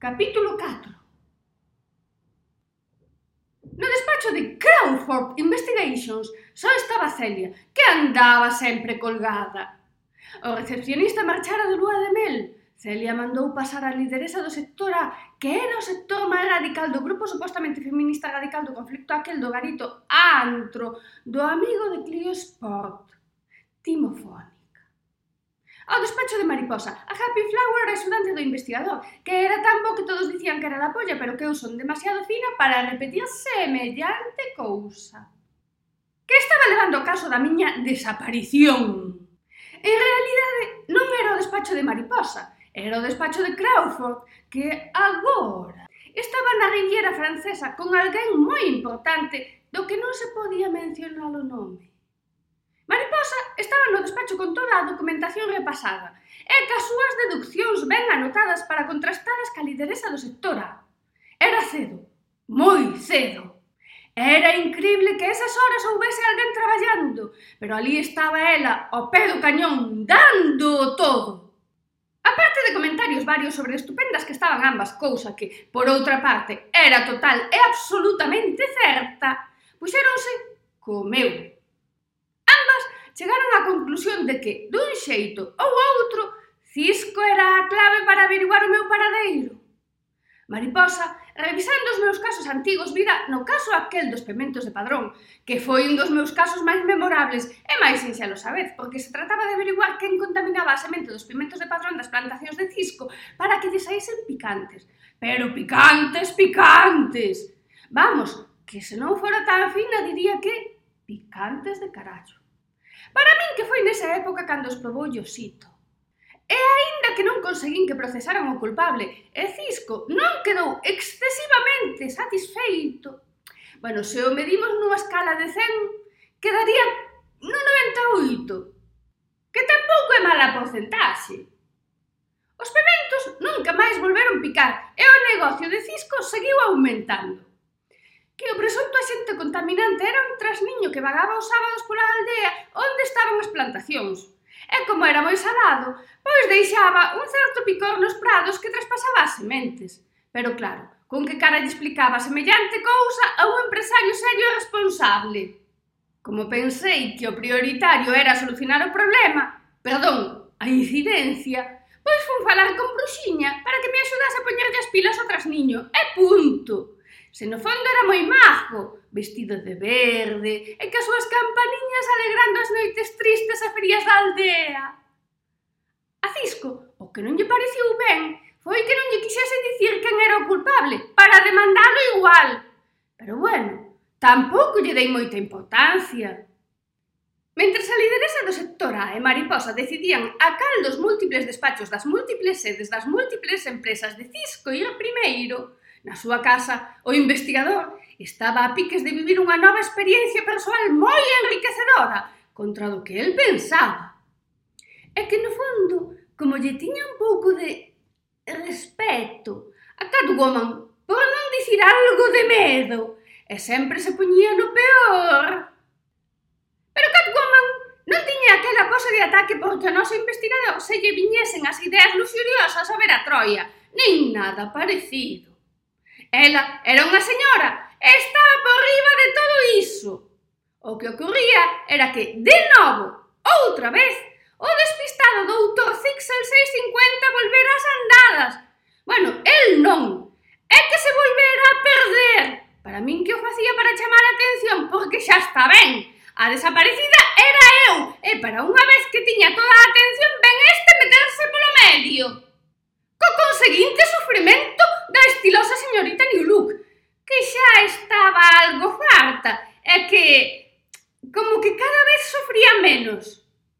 Capítulo 4 No despacho de Crawford Investigations só estaba Celia, que andaba sempre colgada. O recepcionista marchara de lúa de mel. Celia mandou pasar a lideresa do sector A, que era o sector máis radical do grupo supostamente feminista radical do conflicto aquel do garito antro do amigo de Clio Sport, Timofoni ao despacho de Mariposa, a Happy Flower era estudante do investigador, que era tan bo que todos dicían que era da polla, pero que eu son demasiado fina para repetir semellante cousa. Que estaba levando o caso da miña desaparición. En realidade, non era o despacho de Mariposa, era o despacho de Crawford, que agora estaba na Riviera Francesa con alguén moi importante do que non se podía mencionar o nome raposa estaba no despacho con toda a documentación repasada e cas súas deduccións ben anotadas para contrastar as ca lideresa do sector A. Era cedo, moi cedo. Era increíble que esas horas houvese alguén traballando, pero ali estaba ela, ao pé do cañón, dando todo. A parte de comentarios varios sobre estupendas que estaban ambas, cousa que, por outra parte, era total e absolutamente certa, puxéronse co meu chegaron á conclusión de que, dun xeito ou outro, Cisco era a clave para averiguar o meu paradeiro. Mariposa, revisando os meus casos antigos, vira no caso aquel dos pementos de padrón, que foi un dos meus casos máis memorables e máis sinxelos a vez, porque se trataba de averiguar quen contaminaba a semente dos pementos de padrón das plantacións de Cisco para que lle saísen picantes. Pero picantes, picantes! Vamos, que se non fora tan fina diría que picantes de carallo. Para min que foi nesa época cando explobou Yosito. E aínda que non conseguín que procesaran o culpable, e Cisco non quedou excesivamente satisfeito. Bueno, se o medimos nunha escala de 100, quedaría no 98, que tampouco é mala porcentaxe. Os pementos nunca máis volveron picar e o negocio de Cisco seguiu aumentando que o presunto axente contaminante era un trasniño que vagaba os sábados pola aldea onde estaban as plantacións. E como era moi salado, pois deixaba un certo picor nos prados que traspasaba as sementes. Pero claro, con que cara lle explicaba semellante cousa a un empresario serio e responsable. Como pensei que o prioritario era solucionar o problema, perdón, a incidencia, pois fun falar con Bruxiña para que me axudase a poñerlle as pilas ao trasniño, e punto se no fondo era moi majo, vestido de verde, e que as súas campaniñas alegrando as noites tristes e frías da aldea. A Cisco, o que non lle pareciu ben, foi que non lle quixese dicir quen era o culpable, para demandalo igual. Pero bueno, tampouco lle dei moita importancia. Mentre a lideresa do sector A e Mariposa decidían a cal dos múltiples despachos das múltiples sedes das múltiples empresas de Cisco ir primeiro, Na súa casa, o investigador estaba a piques de vivir unha nova experiencia persoal moi enriquecedora contra do que el pensaba. E que, no fondo, como lle tiña un pouco de respeto a Catwoman por non dicir algo de medo, e sempre se poñía no peor. Pero Catwoman non tiña aquela cosa de ataque porque o noso investigador se lle viñesen as ideas luxuriosas a ver a Troia, nin nada parecido. Ela era unha señora e estaba por riba de todo iso. O que ocorría era que, de novo, outra vez, o despistado doutor Zixel 650 volvera ás andadas. Bueno, el non. É que se volvera a perder. Para min que o facía para chamar a atención porque xa está ben. A desaparecida era eu e para unha vez que tiña toda a atención ben este meterse polo medio. Co conseguinte sufrimento da estilosa señorita New Look, que xa estaba algo farta e que como que cada vez sofría menos.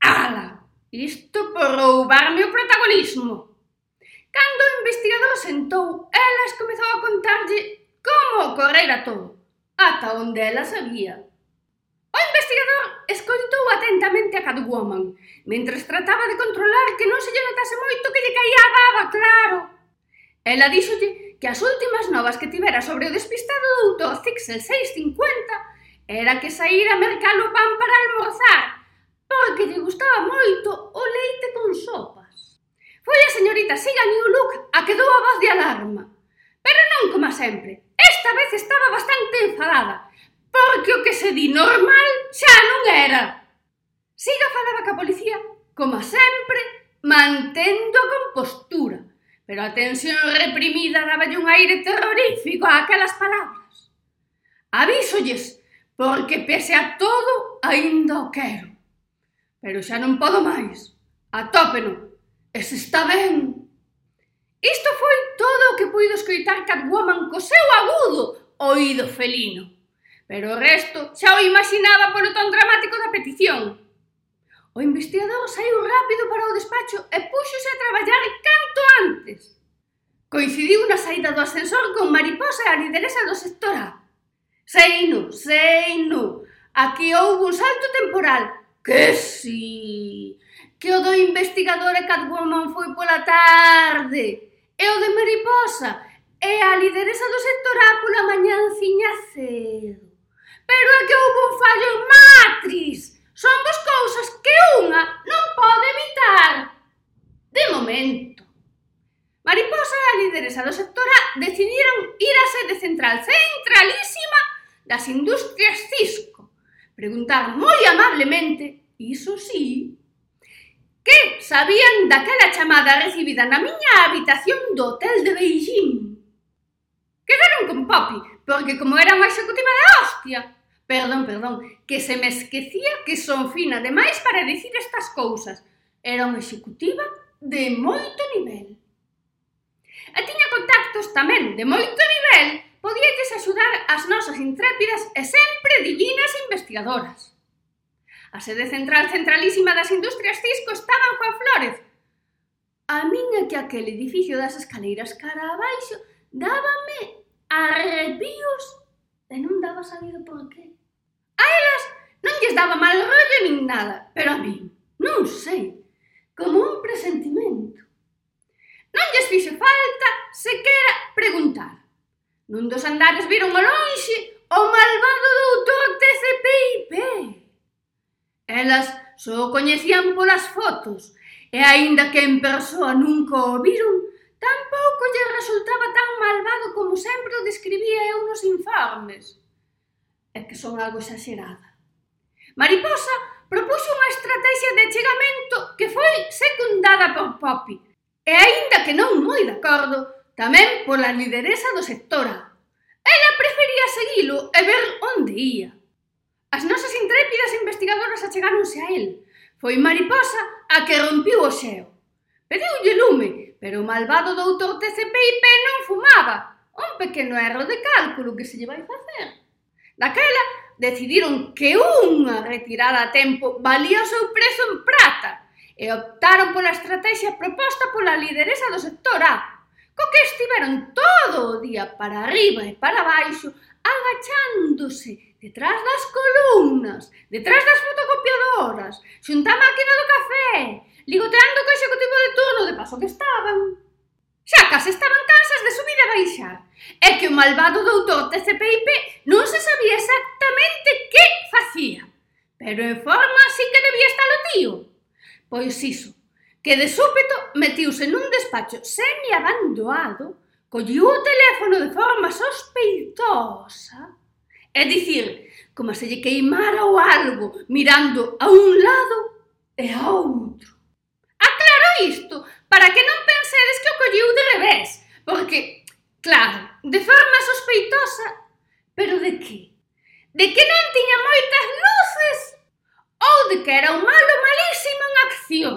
Ala, isto por roubarme o protagonismo. Cando o investigador sentou, elas comezou a contarlle como ocorrera todo, ata onde ela sabía. O investigador escoitou atentamente a Catwoman, mentres trataba de controlar que non se lle notase moito que lle caía a baba, claro. Ela díxolle que as últimas novas que tivera sobre o despistado doutor Zixel 650 era que saíra a mercar o pan para almorzar, porque lle gustaba moito o leite con sopas. Foi a señorita Siga New Look a que dou a voz de alarma. Pero non como sempre, esta vez estaba bastante enfadada, porque o que se di normal xa non era. Siga falaba ca policía, como sempre, mantendo a compostura pero a tensión reprimida daba un aire terrorífico a aquelas palabras. Avísolles, porque pese a todo, aínda o quero. Pero xa non podo máis. Atópeno. E se está ben. Isto foi todo o que puido escoitar Catwoman co seu agudo oído felino. Pero o resto xa o imaginaba polo ton dramático da petición. O investigador saiu rápido para o despacho e púxose a traballar canto antes. Coincidiu na saída do ascensor con Mariposa a lideresa do sector A. Seino, seino, aquí houve un salto temporal. Que si... Que o do investigador e Catwoman foi pola tarde. E o de Mariposa e a lideresa do sector A pola mañanciña cedo. Pero é que houve un fallo en Matrix son dos cousas que unha non pode evitar. De momento. Mariposa e a lideresa do sector A decidiron ir á sede central centralísima das industrias Cisco, preguntar moi amablemente, iso sí, que sabían daquela chamada recibida na miña habitación do hotel de Beijing. Quedaron con Poppy, porque como era unha executiva de hostia, perdón, perdón, que se me esquecía que son fina demais para dicir estas cousas. Era unha executiva de moito nivel. E tiña contactos tamén de moito nivel, podíalles axudar as nosas intrépidas e sempre divinas investigadoras. A sede central centralísima das industrias Cisco estaba en Juan Flores. A miña que aquel edificio das escaleiras cara abaixo dábame arrepios e non daba sabido por qué. A elas non lles daba mal rollo nin nada, pero a min, non sei, como un presentimento. Non lles fixe falta sequera preguntar. Nun dos andares viron ao lonxe o malvado doutor TCPIP. Elas só o coñecían polas fotos, e aínda que en persoa nunca o viron, tampouco lle resultaba tan malvado como sempre o describía eu nos informes é que son algo exagerada. Mariposa propuxo unha estrategia de achegamento que foi secundada por Poppy, e aínda que non moi de acordo, tamén pola lideresa do sector A. Ela prefería seguilo e ver onde ía. As nosas intrépidas investigadoras achegáronse a el. Foi Mariposa a que rompiu o xeo. Pediulle lume, pero o malvado doutor TCPIP non fumaba. Un pequeno erro de cálculo que se lle vai facer. Daquela decidiron que unha retirada a tempo valía o seu prezo en prata e optaron pola estrategia proposta pola lideresa do sector A, co que estiveron todo o día para arriba e para baixo agachándose detrás das columnas, detrás das fotocopiadoras, xunta a máquina do café, ligoteando co executivo de turno de paso que estaban. Xa case estaban cansas de subir e baixar. É que o malvado doutor TCPIP non se sabía exactamente que facía. Pero en forma sí que debía estar o tío. Pois iso, que de súpeto metiuse nun despacho semi-abandoado, colliu o teléfono de forma sospeitosa, é dicir, como se lle queimara o algo mirando a un lado e a outro. Aclaro isto para que non pense seres que o colliu de revés. Porque, claro, de forma sospeitosa, pero de que? De que non tiña moitas luces ou de que era un malo malísimo en acción.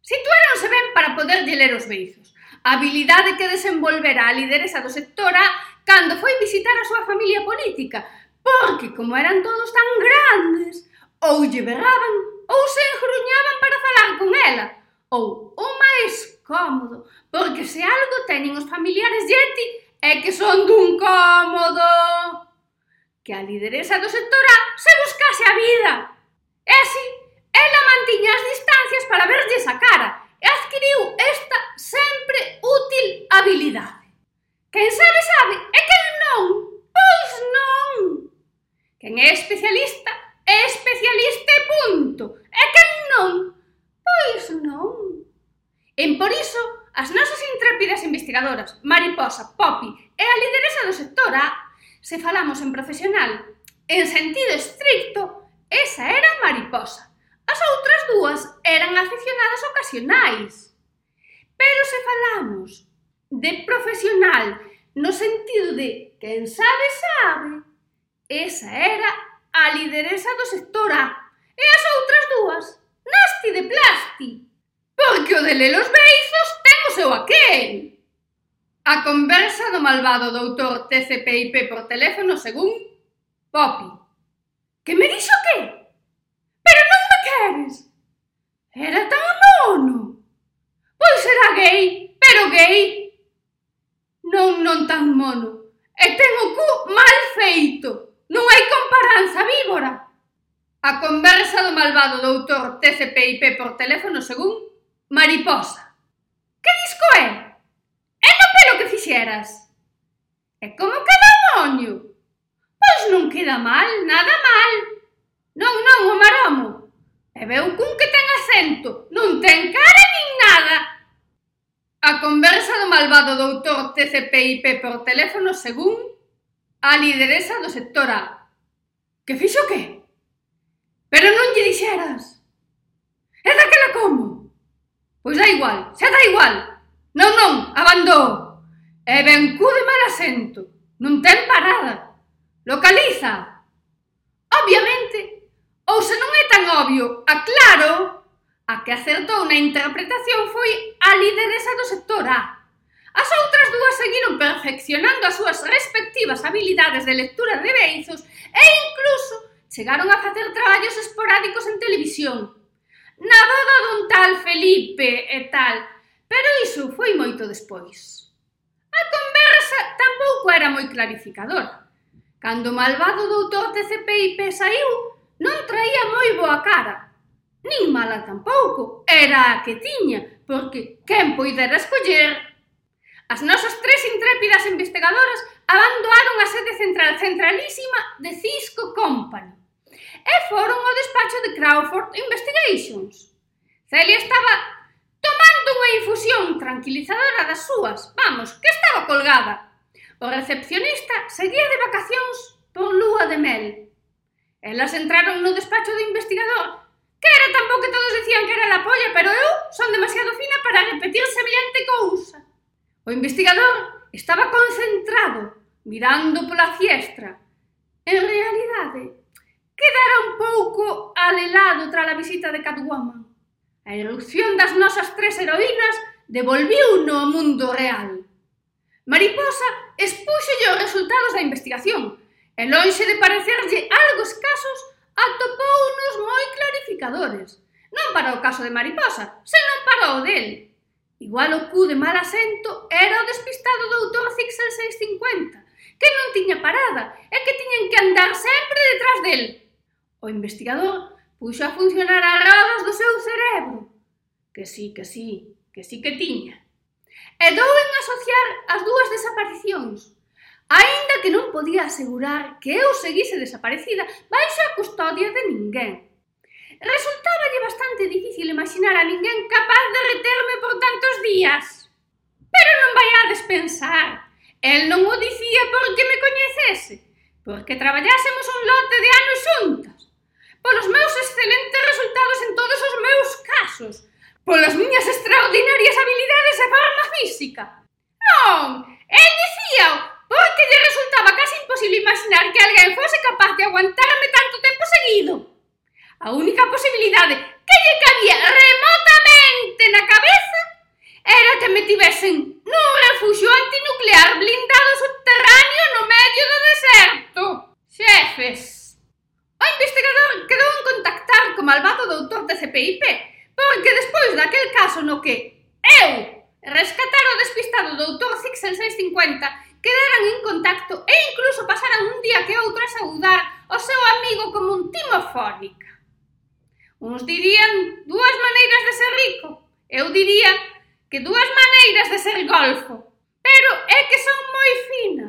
Situáronse ben para poder ler os beizos. A habilidade que desenvolverá a lideresa do sector A cando foi visitar a súa familia política, porque como eran todos tan grandes, ou lle berraban ou se engruñaban para falar con ela, ou o máis cómodo, porque se algo teñen os familiares de é que son dun cómodo. Que a lideresa do sector A se buscase a vida. E así, ela mantiña as distancias para verlles a cara e adquiriu esta sempre útil habilidade. Quen sabe sabe é que traballadoras, Mariposa, Popi, é a lideresa do sector A. Se falamos en profesional en sentido estricto, esa era Mariposa. As outras dúas eran aficionadas ocasionais. Pero se falamos de profesional no sentido de quen sabe, sabe, esa era a lideresa do sector A. E as outras dúas, Nasti de Plasti. Porque o de Lelos Beizos ten o seu aquel. A conversa do malvado doutor TCPIP por teléfono según Poppy. Que me dixo que? Pero non me queres. Era tan mono. Pois era gay, pero gay. Non, non tan mono. E ten o cu mal feito. Non hai comparanza, víbora. A conversa do malvado doutor TCPIP por teléfono según Mariposa. Que disco é? quixeras. E como que demonio? Pois non queda mal, nada mal. Non, non, o maromo. E veu cun que ten acento, non ten cara nin nada. A conversa do malvado doutor TCPIP por teléfono según a lideresa do sector A. Que fixo que? Pero non lle dixeras. E daquela como? Pois da igual, xa dá igual. Non, non, abandoo. E vencú de mal asento. Non ten parada. Localiza. Obviamente, ou se non é tan obvio, aclaro, a que acertou na interpretación foi a lideresa do sector A. As outras dúas seguiron perfeccionando as súas respectivas habilidades de lectura de beizos e incluso chegaron a facer traballos esporádicos en televisión. Na boda dun tal Felipe e tal, pero iso foi moito despois. A conversa tampouco era moi clarificadora. Cando o malvado doutor de CPIP saiu, non traía moi boa cara. Nin mala tampouco, era a que tiña, porque quen poidera escoller. As nosas tres intrépidas investigadoras abandonaron a sede central centralísima de Cisco Company e foron ao despacho de Crawford Investigations. Celia estaba Tomando unha infusión tranquilizadora das súas, vamos, que estaba colgada. O recepcionista seguía de vacacións por lúa de mel. Elas entraron no despacho do investigador, que era tampouco que todos dicían que era la polla, pero eu son demasiado fina para repetir semellante cousa. O investigador estaba concentrado, mirando pola fiestra. En realidade, quedara un pouco alelado tra a visita de Catwoman a erupción das nosas tres heroínas devolviu no ao mundo real. Mariposa expúxolle os resultados da investigación e lonxe de parecerlle algo escasos atopou unos moi clarificadores. Non para o caso de Mariposa, senón para o del. Igual o cu de mal asento era o despistado doutor Zixel 650, que non tiña parada e que tiñen que andar sempre detrás del. O investigador puxo a funcionar as rodas do seu cerebro. Que sí, que sí, que sí que tiña. E dou en asociar as dúas desaparicións. Aínda que non podía asegurar que eu seguise desaparecida baixo a custodia de ninguén. Resultáballe bastante difícil imaginar a ninguén capaz de reterme por tantos días. Pero non vai a despensar. El non o dicía porque me coñecese, porque traballásemos un lote de anos xuntas polos meus excelentes resultados en todos os meus casos, polas miñas extraordinarias habilidades e forma física. Non, el dicía porque lle resultaba casi imposible imaginar que alguén fose capaz de aguantarme tanto tempo seguido. A única posibilidade que lle cabía remotamente na cabeza era que me tivesen nun refuxio antinuclear blindado subterráneo no medio do deserto. CPIP, porque despois daquel caso no que eu rescatar o despistado doutor Zixel 650 quedaran en contacto e incluso pasaran un día que outro a saudar o seu amigo como un timofónica. Uns dirían dúas maneiras de ser rico, eu diría que dúas maneiras de ser golfo, pero é que son moi fina.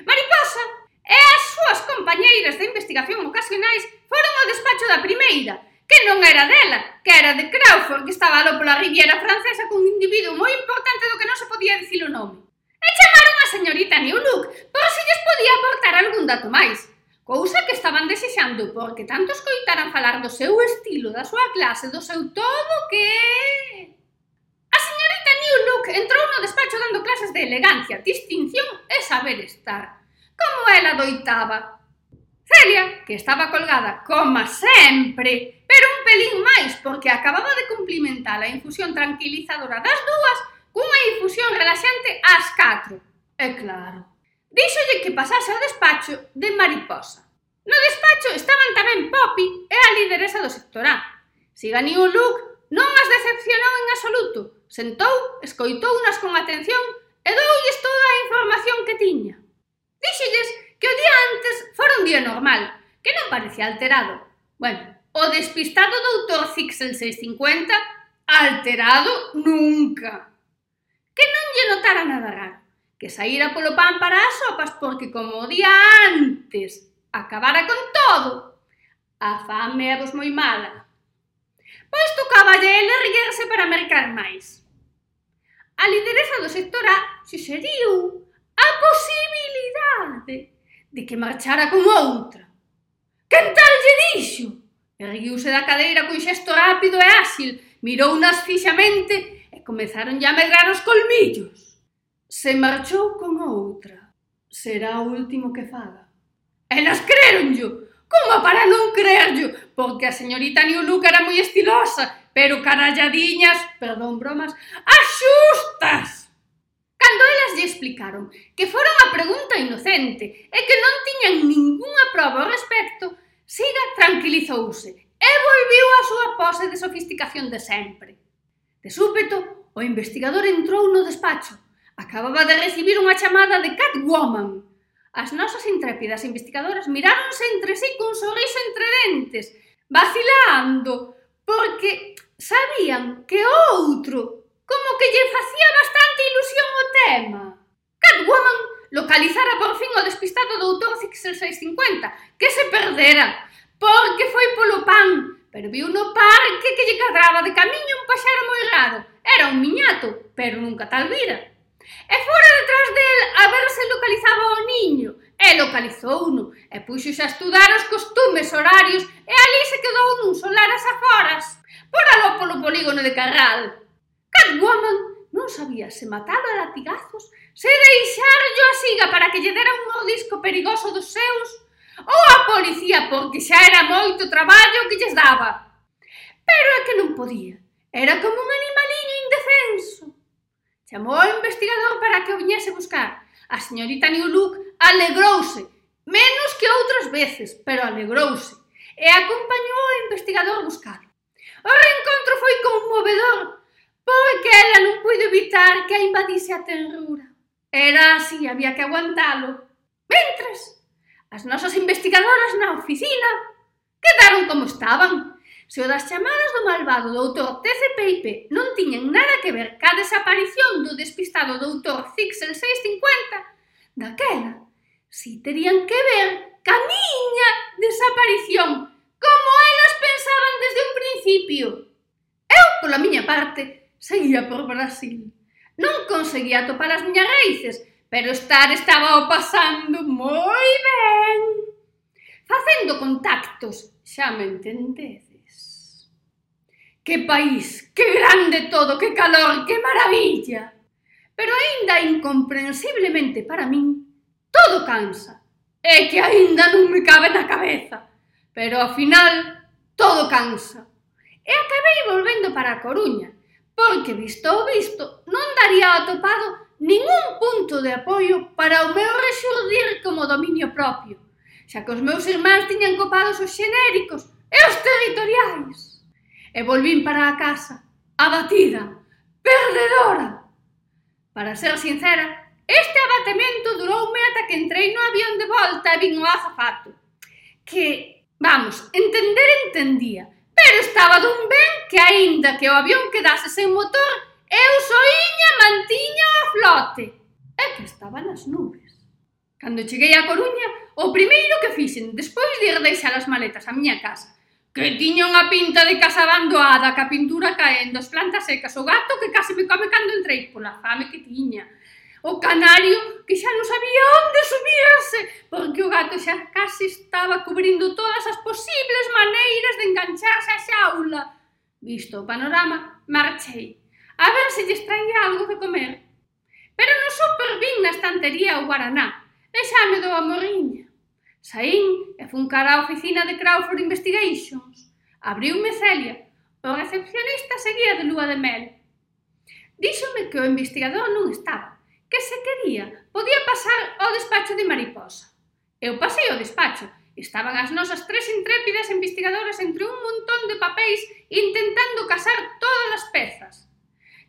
Mariposa e as súas compañeiras de investigación ocasionais foron ao despacho da primeira, que non era dela, que era de Crawford, que estaba alo pola Riviera Francesa con un individuo moi importante do que non se podía dicir o nome. E chamaron a señorita Newlook por se lles podía aportar algún dato máis. Cousa que estaban desexando porque tanto escoitaran falar do seu estilo, da súa clase, do seu todo que... A señorita Newlook entrou no despacho dando clases de elegancia, distinción e saber estar. Como ela doitaba, Celia, que estaba colgada, coma sempre, pero un pelín máis, porque acababa de cumplimentar a infusión tranquilizadora das dúas cunha infusión relaxante ás catro. E claro, díxolle que pasase ao despacho de mariposa. No despacho estaban tamén Poppy e a lideresa do sector A. Siga ni un look non as decepcionou en absoluto. Sentou, escoitou unas con atención e doulles toda a información que tiña. Díxolles que o día antes día normal, que non parecía alterado. Bueno, o despistado doutor Zixel 650 alterado nunca. Que non lle notara nada raro, que saíra polo pan para as sopas porque como o día antes acabara con todo, a fame a vos moi mala. Pois tocaballe ele erguerse para mercar máis. A lideresa do sector A suxeriu a posibilidade de que marchara con outra. Quen tal lle dixo? Erguiuse da cadeira cun xesto rápido e áxil, mirounas fixamente e comezaron a medrar os colmillos. Se marchou con outra, será o último que faga. Elas creronllo, como para non creerllo, porque a señorita New Look era moi estilosa, pero caralladiñas, perdón bromas, axustas! Cando elas lle explicaron que fora unha pregunta inocente e que non tiñan ningunha proba ao respecto, Siga tranquilizouse e volviu á súa pose de sofisticación de sempre. De súpeto, o investigador entrou no despacho. Acababa de recibir unha chamada de Catwoman. As nosas intrépidas investigadoras miráronse entre sí cun sorriso entre dentes, vacilando, porque sabían que outro Como que lle facía bastante ilusión o tema. Catwoman localizara por fin o despistado doutor 6650, que se perdera, porque foi polo pan, pero viu no parque que lle cadraba de camiño un paxaro moi raro. Era un miñato, pero nunca tal vira. E fora detrás del a ver se localizaba o niño, e localizouno, e puxose a estudar os costumes horarios, e ali se quedou nun solar as aforas, por aló polo polígono de Carral. Catwoman non sabía se matalo a latigazos, se deixarlo a siga para que lle dera un mordisco perigoso dos seus, ou a policía porque xa era moito traballo que lles daba. Pero é que non podía, era como un animaliño indefenso. Chamou ao investigador para que o viñese buscar. A señorita New Look alegrouse, menos que outras veces, pero alegrouse, e acompañou ao investigador buscar. O reencontro foi conmovedor Porque ela non puido evitar que a invadise a tenrura. Era así, había que aguantalo. Mentres, as nosas investigadoras na oficina quedaron como estaban. Se o das chamadas do malvado doutor TCPIP non tiñen nada que ver ca desaparición do despistado doutor Zixel 650, daquela, si terían que ver ca miña desaparición, como elas pensaban desde un principio. Eu, pola miña parte, seguía por Brasil. Non conseguía topar as miñas raíces, pero estar estaba o pasando moi ben. Facendo contactos, xa me entendedes. Que país, que grande todo, que calor, que maravilla. Pero aínda incomprensiblemente para min, todo cansa. É que aínda non me cabe na cabeza. Pero ao final, todo cansa. E acabei volvendo para a Coruña, porque visto o visto non daría atopado ningún punto de apoio para o meu rexurdir como dominio propio, xa que os meus irmáns tiñan copados os xenéricos e os territoriais. E volvín para a casa, abatida, perdedora. Para ser sincera, este abatemento duroume ata que entrei no avión de volta e vin o azafato, que, vamos, entender entendía, pero estaba dun ben que aínda que o avión quedase sen motor, eu soiña mantiña a flote. É que estaba nas nubes. Cando cheguei a Coruña, o primeiro que fixen, despois de ir deixar as maletas á miña casa, que tiña unha pinta de casa abandoada, ca pintura caendo, as plantas secas, o gato que case me come cando entrei pola fame que tiña, O canario que xa non sabía onde subirse, porque o gato xa casi estaba cubrindo todas as posibles maneiras de engancharse á xaula. Visto o panorama, marchei. A ver se lles traía algo de comer. Pero non supervin na estantería o guaraná, e xa me dou a morriña. Saín e fun cara á oficina de Crawford Investigations. Abriume Celia. O recepcionista seguía de lúa de mel. Díxome que o investigador non estaba, que se quería, podía pasar ao despacho de Mariposa. Eu pasei ao despacho. Estaban as nosas tres intrépidas investigadoras entre un montón de papéis intentando casar todas as pezas.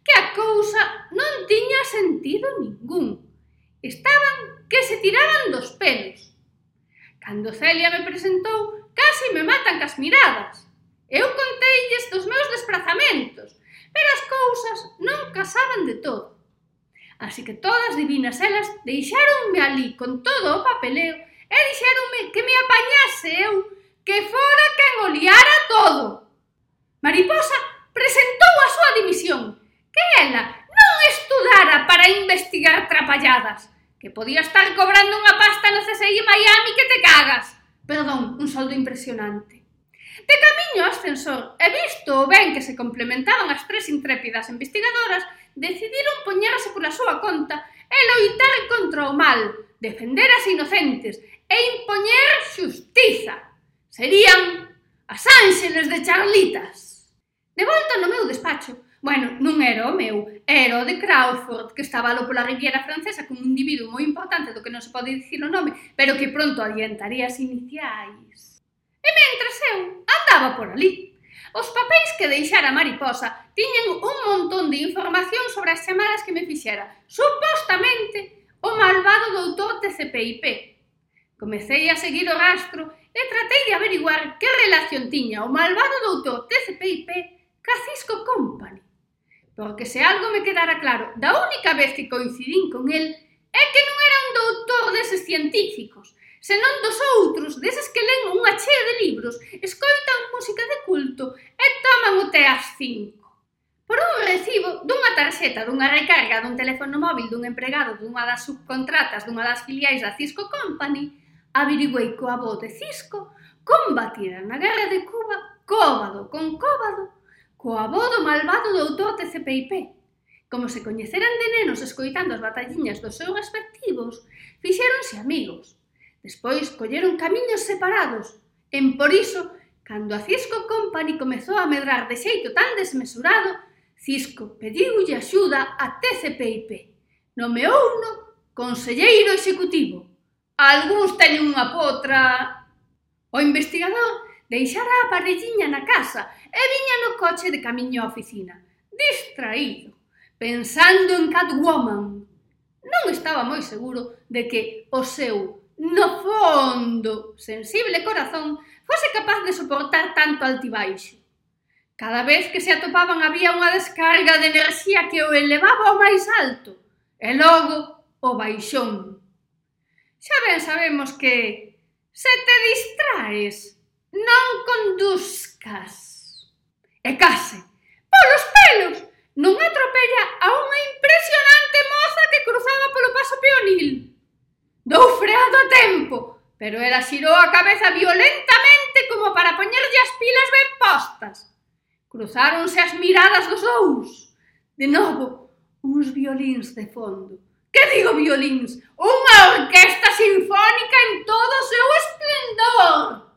Que a cousa non tiña sentido ningún. Estaban que se tiraban dos pelos. Cando Celia me presentou, casi me matan cas miradas. Eu conteilles dos meus desplazamentos, pero as cousas non casaban de todo. Así que todas divinas elas deixaronme ali con todo o papeleo e dixeronme que me apañase eu que fora quen o liara todo. Mariposa presentou a súa dimisión, que ela non estudara para investigar trapalladas, que podía estar cobrando unha pasta no CSI Miami que te cagas. Perdón, un soldo impresionante. De camiño ao ascensor e visto o ben que se complementaban as tres intrépidas investigadoras, decidiron poñerse pola súa conta e loitar contra o mal, defender as inocentes e impoñer xustiza. Serían as ángeles de charlitas. De volta no meu despacho, Bueno, non era o meu, era o de Crawford, que estaba alo pola Riviera Francesa con un individuo moi importante do que non se pode dicir o nome, pero que pronto adiantaría as iniciais. E mentres eu andaba por ali, Os papéis que deixara Mariposa tiñen un montón de información sobre as chamadas que me fixera, supostamente o malvado doutor TCPIP. Comecei a seguir o rastro e tratei de averiguar que relación tiña o malvado doutor TCPIP ca Cisco Company. Porque se algo me quedara claro da única vez que coincidín con el é que non era un doutor deses científicos, senón dos outros, deses que len unha chea de libros, escoitan música de culto e toman o té ás cinco. Por un recibo dunha tarxeta dunha recarga dun teléfono móvil dun empregado dunha das subcontratas dunha das filiais da Cisco Company, averiguei coa voz de Cisco combatida na guerra de Cuba cóbado con cóbado coa voz do malvado doutor TCPIP, como se coñeceran de nenos escoitando as batalliñas dos seus respectivos, fixéronse amigos, Despois colleron camiños separados, en por iso, cando a Cisco Company comezou a medrar de xeito tan desmesurado, Cisco pediulle axuda a TCPIP. Nomeouno conselleiro executivo. Algúns teñen unha potra... O investigador deixara a parelliña na casa e viña no coche de camiño á oficina, distraído, pensando en Catwoman. Non estaba moi seguro de que o seu no fondo, sensible corazón, fose capaz de soportar tanto altibaixo. Cada vez que se atopaban había unha descarga de enerxía que o elevaba ao máis alto, e logo o baixón. Xa ben sabemos que se te distraes, non conduzcas. E case, polos pelos, non atropella a unha impresionante moza que cruzaba polo paso peonil dou freado a tempo, pero era xirou a cabeza violentamente como para poñerlle as pilas ben postas. Cruzáronse as miradas dos dous. De novo, uns violíns de fondo. Que digo violíns? Unha orquesta sinfónica en todo o seu esplendor.